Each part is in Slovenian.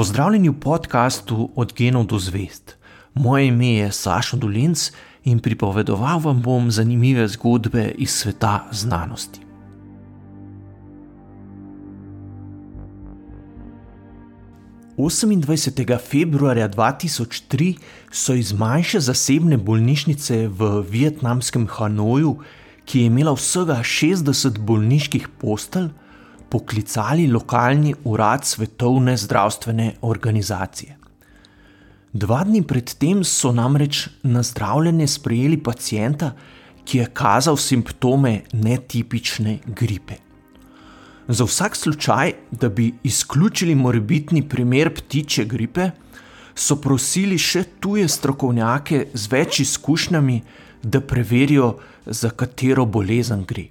Pozdravljeni v podkastu Od genov do zvest. Moje ime je Sašo Dolinc in pripovedoval vam bom zanimive zgodbe iz sveta znanosti. Osemindvajsetega februarja 2003 so iz manjše zasebne bolnišnice v vietnamskem Hanoju, ki je imela vsega 60 bolniških postelj, poklicali lokalni urad Svetovne zdravstvene organizacije. Dva dni predtem so namreč na zdravljenje sprejeli pacijenta, ki je kazal simptome netipične gripe. Za vsak slučaj, da bi izključili morebitni primer ptiče gripe, so prosili še tuje strokovnjake z več izkušnjami, da preverijo, za katero bolezen gre.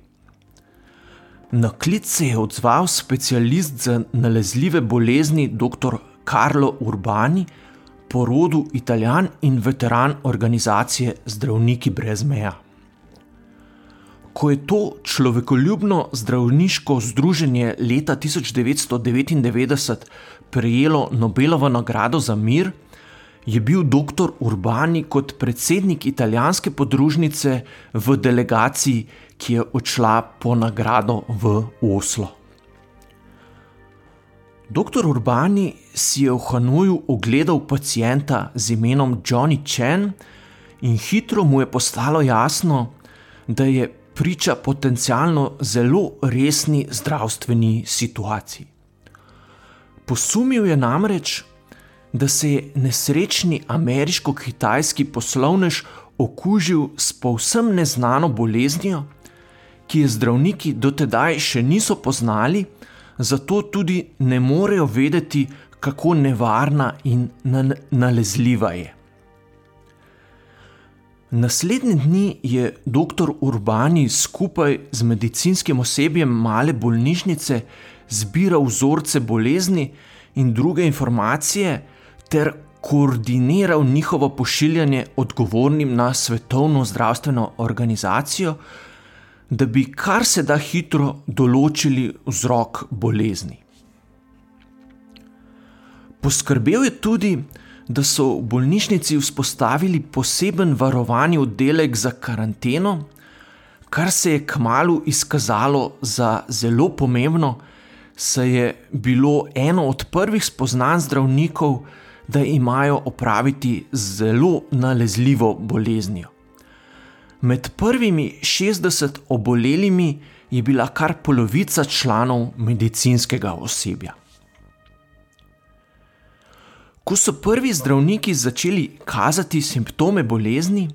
Na klic se je odzval specialist za nalezljive bolezni dr. Karlo Urbani, porodu italijan in veteran organizacije Zdravniki brez meja. Ko je to človekoljubno zdravniško združenje leta 1999 prejelo Nobelovo nagrado za mir, je bil dr. Urbani kot predsednik italijanske podružnice v delegaciji, ki je odšla po nagrado v Oslo. Dr. Urbani si je v Hanoju ogledal pacijenta z imenom Johnny Chen in hitro mu je postalo jasno, da je priča potencialno zelo resni zdravstveni situaciji. Posumil je namreč, da se je nesrečni ameriško-kitajski poslovnež okužil s povsem neznano boleznijo, ki je zdravniki dotedaj še niso poznali, zato tudi ne morejo vedeti, kako nevarna in nalezljiva je. Naslednji dni je dr. Urbani skupaj z medicinskim osebjem male bolnišnice zbiral vzorce bolezni in druge informacije, ter koordiniral njihovo pošiljanje odgovornim na Svetovno zdravstveno organizacijo, da bi kar se da hitro določili vzrok bolezni. Poskrbel je tudi, da so v bolnišnici vzpostavili poseben varovalni oddelek za karanteno, kar se je kmalo izkazalo za zelo pomembno, saj je bilo eno od prvih spoznanj zdravnikov, da imajo opraviti z zelo nalezljivo boleznijo. Med prvimi 60 obolelimi je bila kar polovica članov medicinskega osebja. Ko so prvi zdravniki začeli kazati simptome bolezni,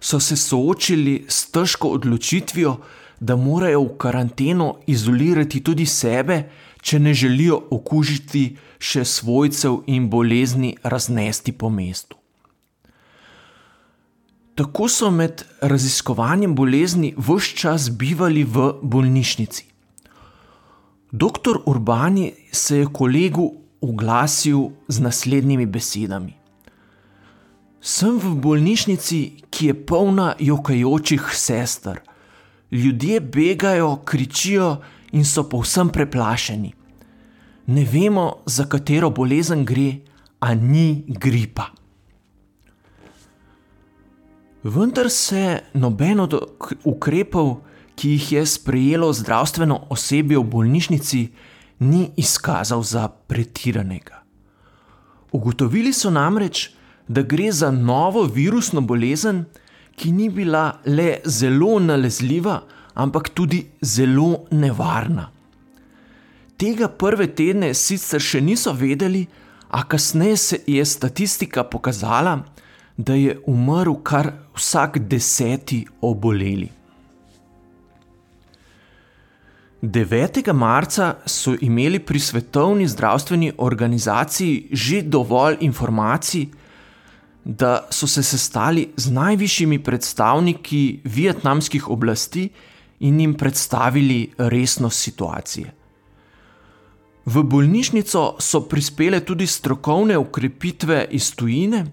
so se soočili s težko odločitvijo, da morajo v karanteno izolirati tudi sebe, če ne želijo okužiti še svojcev in bolezni raznesti po mestu. Tako so med raziskovanjem bolezni vse čas bivali v bolnišnici. Doktor Urbani se je kolegu oglasil z naslednjimi besedami: Sem v bolnišnici, ki je polna jokajočih sester. Ljudje begajo, kričijo in so povsem preplašeni. Ne vemo, za katero bolezen gre, a ni gripa. Vendar se noben od ukrepov, ki jih je sprejelo zdravstveno osebje v bolnišnici, ni izkazal za pretiranega. Ugotovili so namreč, da gre za novo virusno bolezen, ki ni bila le zelo nalezljiva, ampak tudi zelo nevarna. Tega prve tedne sicer še niso vedeli, a kasneje se je statistika pokazala, da je umrl kar vsak deseti oboleli. 9. marca so imeli pri Svetovni zdravstveni organizaciji že dovolj informacij, da so se sestali z najvišjimi predstavniki vietnamskih oblasti in jim predstavili resnost situacije. V bolnišnico so prispele tudi strokovne ukrepitve iz tujine,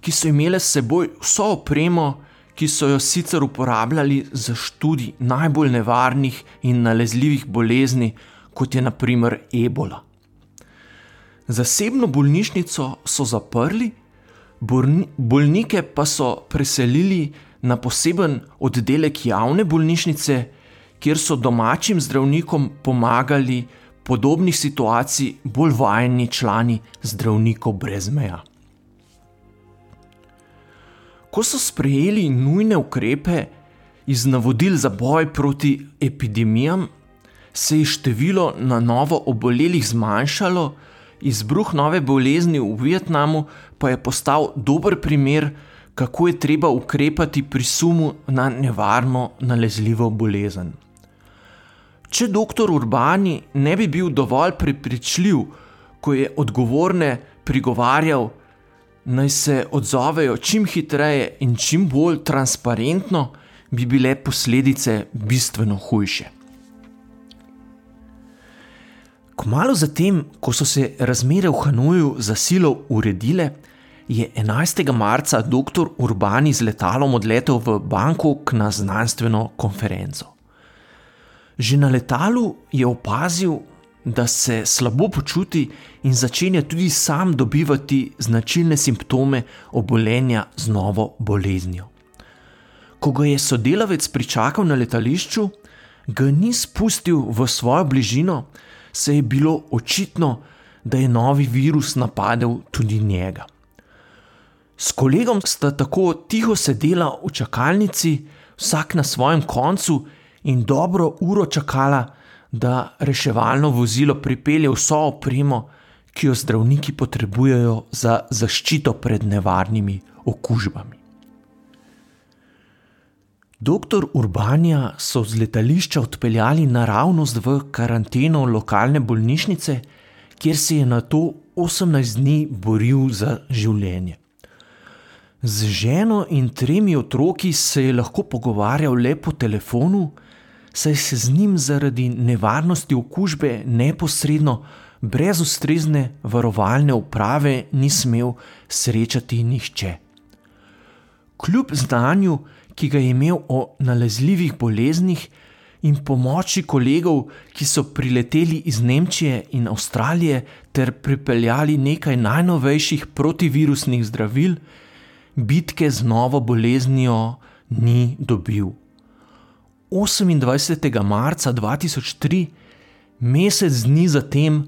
ki so imele s seboj vso opremo, ki so jo sicer uporabljali za študij najbolj nevarnih in nalezljivih bolezni, kot je naprimer ebola. Zasebno bolnišnico so zaprli, bolnike pa so preselili na poseben oddelek javne bolnišnice, kjer so domačim zdravnikom pomagali podobnih situacij bolj vajeni člani zdravnikov brez meja. Ko so sprejeli nujne ukrepe iz navodil za boj proti epidemijam, se je število na novo obolelih zmanjšalo, izbruh nove bolezni v Vietnamu pa je postal dober primer, kako je treba ukrepati pri sumu na nevarno nalezljivo bolezen. Če dr. Urbani ne bi bil dovolj prepričljiv, ko je odgovorne prigovarjal, naj se odzovejo čim hitreje in čim bolj transparentno, bi bile posledice bistveno hujše. Kmalo zatem, ko so se razmere v Hanoju za silo uredile, je 11. marca dr. Urbani z letalom odletel v Bangkok na znanstveno konferenco. Že na letalu je opazil, da se slabo počuti in začenja tudi sam dobivati značilne simptome obolenja z novo boleznijo. Ko ga je sodelavec pričakal na letališču, ga ni spustil v svojo bližino, se je bilo očitno, da je novi virus napadel tudi njega. S kolegom sta tako tiho sedela v čakalnici, vsak na svojem koncu, in dobro uro čakala, da reševalno vozilo pripelje vso opremo, ki jo zdravniki potrebujejo za zaščito pred nevarnimi okužbami. Doktor Urbanja so z letališča odpeljali naravnost v karanteno lokalne bolnišnice, kjer se je na to 18 dni boril za življenje. Z ženo in tremi otroki se je lahko pogovarjal le po telefonu, saj se z njim zaradi nevarnosti okužbe neposredno, brez ustrezne varovalne uprave, ni smel srečati nihče. Kljub znanju, ki ga je imel o nalezljivih boleznih in pomoči kolegov, ki so prileteli iz Nemčije in Avstralije ter pripeljali nekaj najnovejših protivirusnih zdravil, bitke z novo boleznijo ni dobil. 28. marca 2003, mesec dni zatem,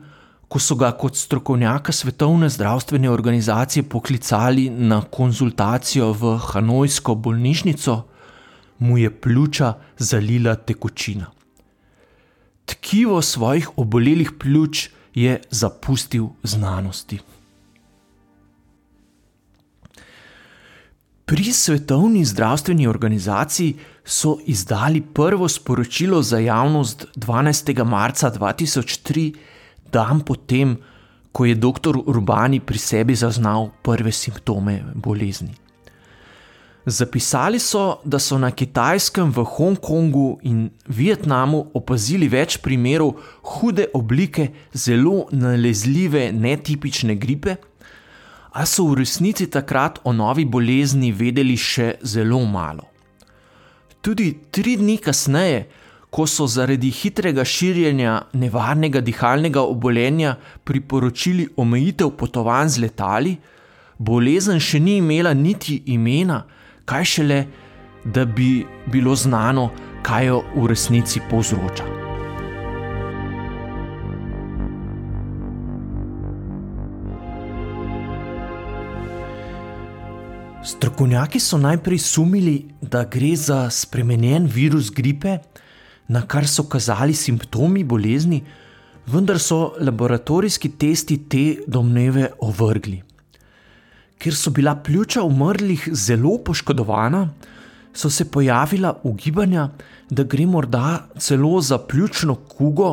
ko so ga kot strokovnjaka Svetovne zdravstvene organizacije poklicali na konzultacijo v Hanojsko bolnišnico, mu je pljuča zalila tekočina. Tkivo svojih obolelih pljuč je zapustil znanosti. Pri Svetovni zdravstveni organizaciji so izdali prvo sporočilo za javnost 12. marca 2003, dan potem, ko je dr. Urbani pri sebi zaznal prve simptome bolezni. Zapisali so, da so na Kitajskem, v Hongkongu in Vietnamu opazili več primerov hude oblike zelo nalezljive netipične gripe a so v resnici takrat o novi bolezni vedeli še zelo malo. Tudi tri dni kasneje, ko so zaradi hitrega širjenja nevarnega dihalnega obolenja priporočili omejitev potovanj z letali, bolezen še ni imela niti imena, kaj šele, da bi bilo znano, kaj jo v resnici povzroča. Strokovnjaki so najprej sumili, da gre za spremenjen virus gripe, na kar so kazali simptomi bolezni, vendar so laboratorijski testi te domneve ovrgli. Ker so bila pljuča umrlih zelo poškodovana, so se pojavila ugibanja, da gre morda celo za pljučno kugo,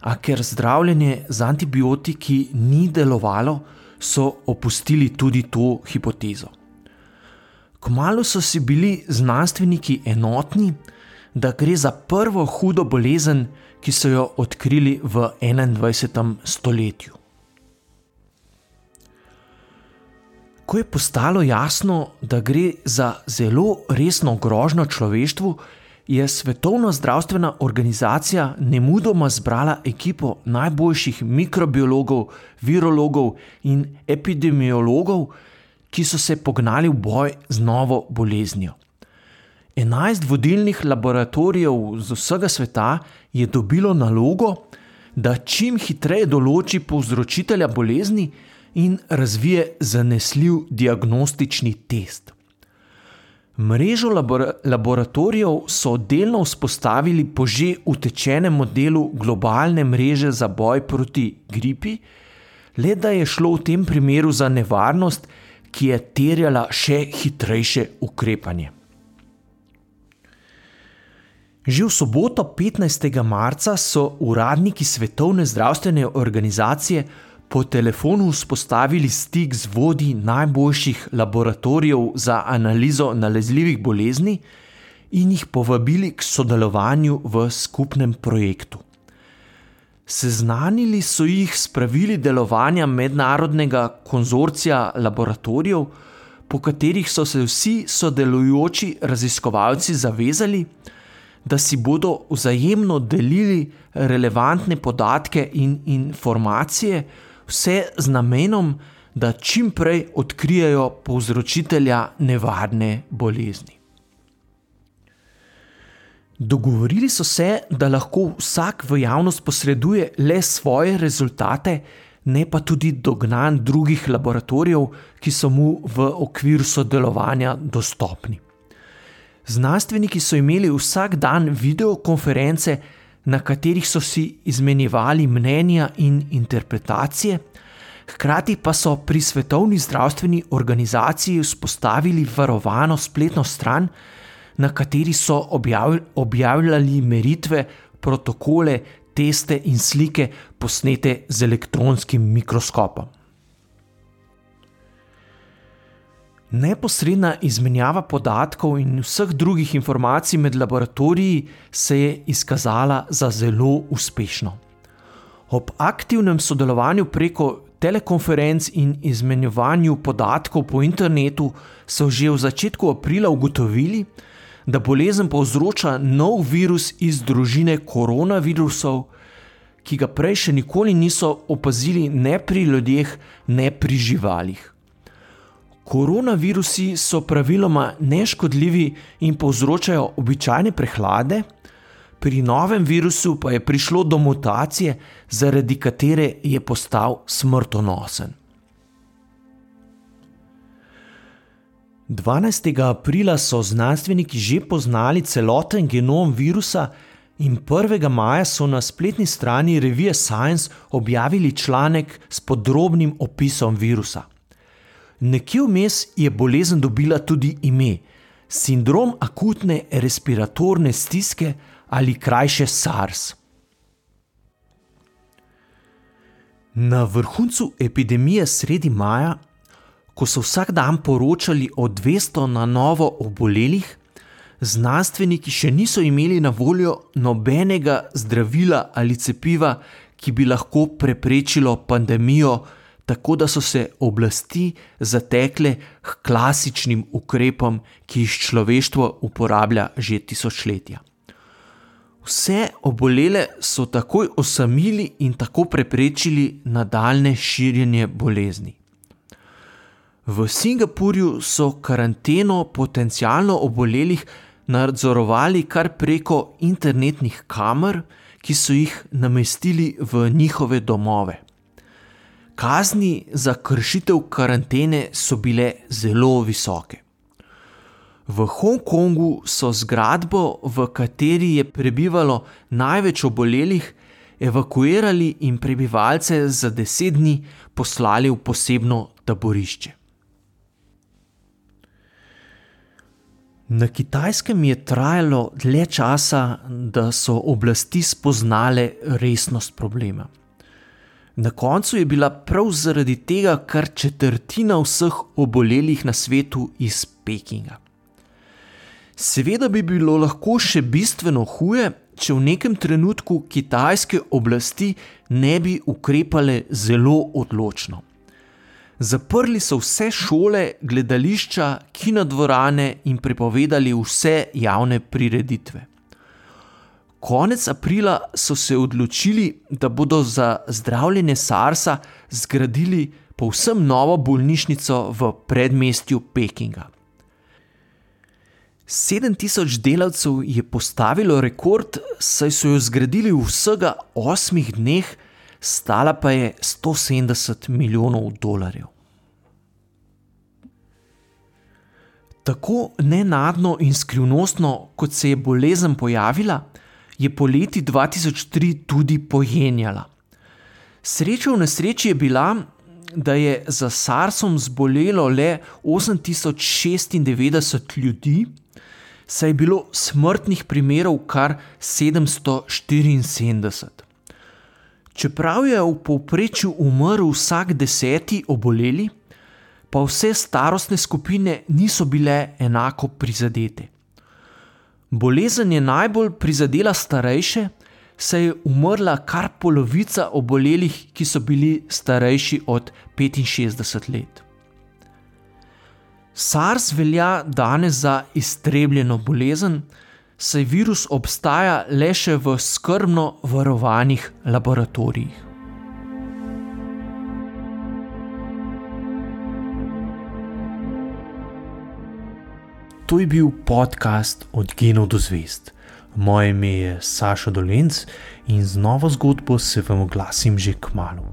a ker zdravljenje z antibiotiki ni delovalo, so opustili tudi to hipotezo. Kmalo so si bili znanstveniki enotni, da gre za prvo hudo bolezen, ki so jo odkrili v 21. stoletju. Ko je postalo jasno, da gre za zelo resno grožnjo človeštvu, je Svetovna zdravstvena organizacija nemudoma zbrala ekipo najboljših mikrobiologov, virologov in epidemiologov, ki so se pognali v boj z novo boleznijo. Enajst vodilnih laboratorijev z vsega sveta je dobilo nalogo, da čim hitreje določi povzročitelja bolezni in razvije zanesljiv diagnostični test. Mrežo labor laboratorijev so delno vzpostavili po že utečenem modelu globalne mreže za boj proti gripi, le da je šlo v tem primeru za nevarnost, ki je terjala še hitrejše ukrepanje. Že v soboto 15. marca so uradniki Svetovne zdravstvene organizacije po telefonu vzpostavili stik z vodji najboljših laboratorijev za analizo nalezljivih bolezni in jih povabili k sodelovanju v skupnem projektu. Seznanili so jih s pravili delovanja mednarodnega konzorcija laboratorijev, po katerih so se vsi sodelujoči raziskovalci zavezali, da si bodo vzajemno delili relevantne podatke in informacije, vse z namenom, da čim prej odkrijejo povzročitelja nevarne bolezni. Dogovorili so se, da lahko vsak v javnost posreduje le svoje rezultate, ne pa tudi dognan drugih laboratorijev, ki so mu v okviru sodelovanja dostopni. Znanstveniki so imeli vsak dan videokonference, na katerih so si izmenjevali mnenja in interpretacije, hkrati pa so pri Svetovni zdravstveni organizaciji vzpostavili varovano spletno stran, na kateri so objavljali meritve, protokole, teste in slike, posnete z elektronskim mikroskopom. Neposredna izmenjava podatkov in vseh drugih informacij med laboratoriji se je izkazala za zelo uspešno. Ob aktivnem sodelovanju preko telekonferenc in izmenjevanju podatkov po internetu so že v začetku aprila ugotovili, da bolezen povzroča nov virus iz družine koronavirusov, ki ga prej še nikoli niso opazili ne pri ljudeh, ne pri živalih. Koronavirusi so praviloma neškodljivi in povzročajo običajne prehlade, pri novem virusu pa je prišlo do mutacije, zaradi katere je postal smrtonosen. 12. aprila so znanstveniki že poznali celoten genom virusa, in 1. maja so na spletni strani revije Science objavili članek s podrobnim opisom virusa. Nekje vmes je bolezen dobila tudi ime: sindrom akutne respiratorne stiske ali krajše SARS. Na vrhuncu epidemije sredi maja, ko so vsak dan poročali o 200 na novo obolelih, znanstveniki še niso imeli na voljo nobenega zdravila ali cepiva, ki bi lahko preprečilo pandemijo tako da so se oblasti zatekle k klasičnim ukrepom, ki jih človeštvo uporablja že tisočletja. Vse obolele so takoj osamili in tako preprečili nadaljne širjenje bolezni. V Singapurju so karanteno potencialno obolelih nadzorovali kar preko internetnih kamer, ki so jih namestili v njihove domove. Kazni za kršitev karantene so bile zelo visoke. V Hongkongu so zgradbo, v kateri je prebivalo največ obolelih, evakuirali in prebivalce za deset dni poslali v posebno taborišče. Na kitajskem je trajalo dlje časa, da so oblasti spoznale resnost problema. Na koncu je bila prav zaradi tega kar četrtina vseh obolelih na svetu iz Pekinga. Seveda bi bilo lahko še bistveno huje, če v nekem trenutku kitajske oblasti ne bi ukrepale zelo odločno. Zaprli so vse šole, gledališča, kinodvorane in prepovedali vse javne prireditve. Konec aprila so se odločili, da bodo za zdravljenje SARS-a zgradili povsem novo bolnišnico v predmestju Pekinga. 7000 delavcev je postavilo rekord, saj so jo zgradili v vsega 8 dneh, stala pa je 170 milijonov dolarjev. Tako nenadno in skrivnostno, kot se je bolezen pojavila, je poleti 2003 tudi pojenjala. Sreča v nesreči je bila, da je za SARS-om zbolelo le 8096 ljudi, saj je bilo smrtnih primerov kar 774. Čeprav je v povprečju umrl vsak deseti oboleli, pa vse starostne skupine niso bile enako prizadete. Bolezen je najbolj prizadela starejše, saj je umrla kar polovica obolelih, ki so bili starejši od 65 let. SARS velja danes za iztrebljeno bolezen, saj virus obstaja le še v skrbno varovanih laboratorijih. To je bil podcast Od genov do zvest. Moje ime je Saša Dolence in z novo zgodbo se vam oglasim že k malu.